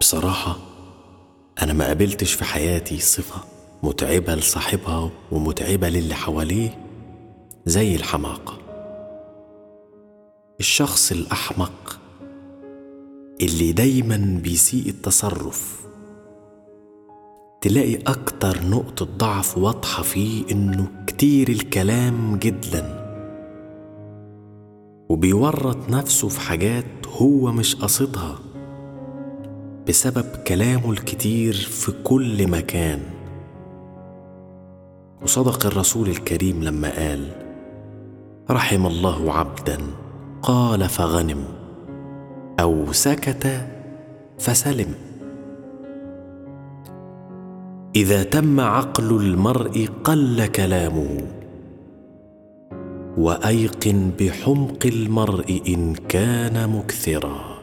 بصراحة أنا ما قابلتش في حياتي صفة متعبة لصاحبها ومتعبة للي حواليه زي الحماقة. الشخص الأحمق اللي دايما بيسيء التصرف. تلاقي أكتر نقطة ضعف واضحة فيه إنه كتير الكلام جدا وبيورط نفسه في حاجات هو مش قصدها بسبب كلامه الكتير في كل مكان. وصدق الرسول الكريم لما قال رحم الله عبدا قال فغنم أو سكت فسلم. إذا تم عقل المرء قل كلامه وأيقن بحمق المرء إن كان مكثرا.